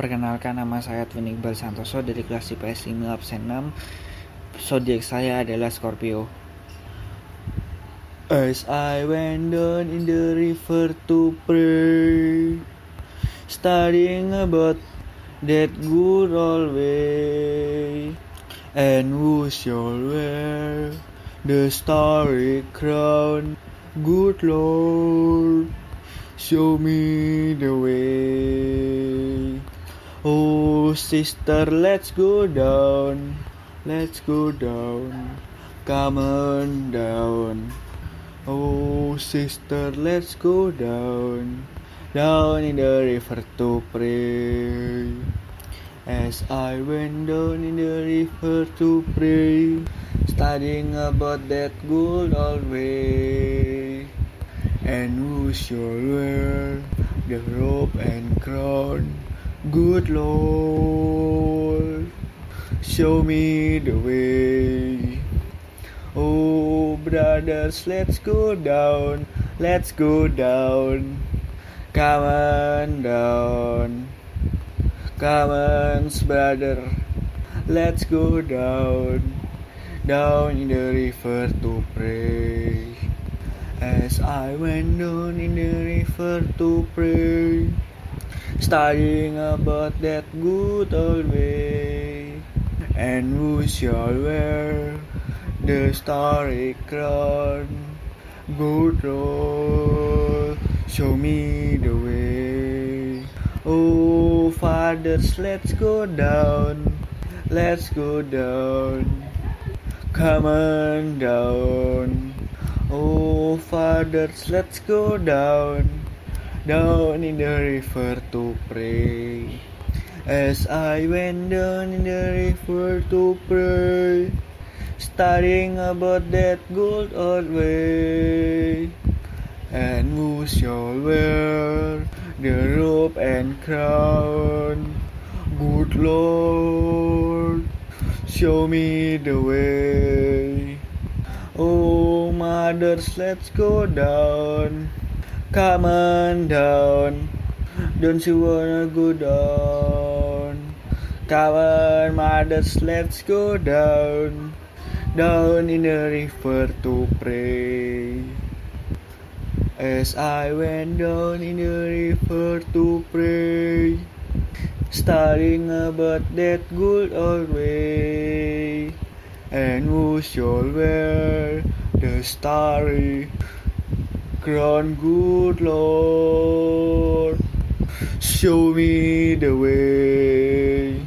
Perkenalkan nama saya Twin Iqbal Santoso dari kelas IPS 5 absen 6 Zodiak saya adalah Scorpio. As I went down in the river to pray Studying about that good old way. And who shall wear? The starry crown. Good Lord Show me the way. Oh, sister, let's go down. Let's go down. Come on down. Oh, sister, let's go down. Down in the river to pray. As I went down in the river to pray, studying about that good old way. And who shall wear the robe and crown? Good Lord, show me the way. Oh, brothers, let's go down, let's go down. Come on down. Come on, brother, let's go down, down in the river to pray. As I went down in the river to pray, studying about that good old way, and who shall wear the starry crown? Good Lord, show me the way. Oh, fathers, let's go down, let's go down, come on down. Oh, fathers, let's go down, down in the river to pray. As I went down in the river to pray, studying about that good old way. And who shall wear the robe and crown? Good Lord, show me the way. Oh, mothers, let's go down. Come on down. Don't you wanna go down? Come on, mothers, let's go down. Down in the river to pray. As I went down in the river to pray, studying about that good old way. And who shall wear the starry crown, good Lord? Show me the way.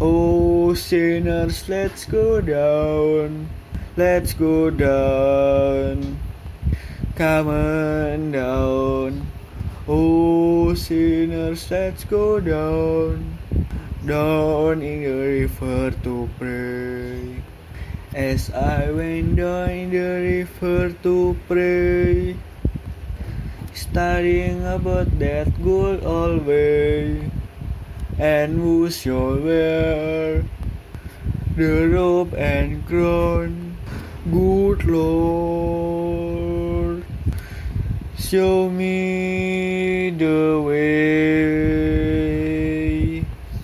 Oh, sinners, let's go down, let's go down. Come on down. Oh, sinners, let's go down, down in the river to pray. As I went down the river to pray, studying about that good old way, and who shall wear the robe and crown, good Lord, show me the.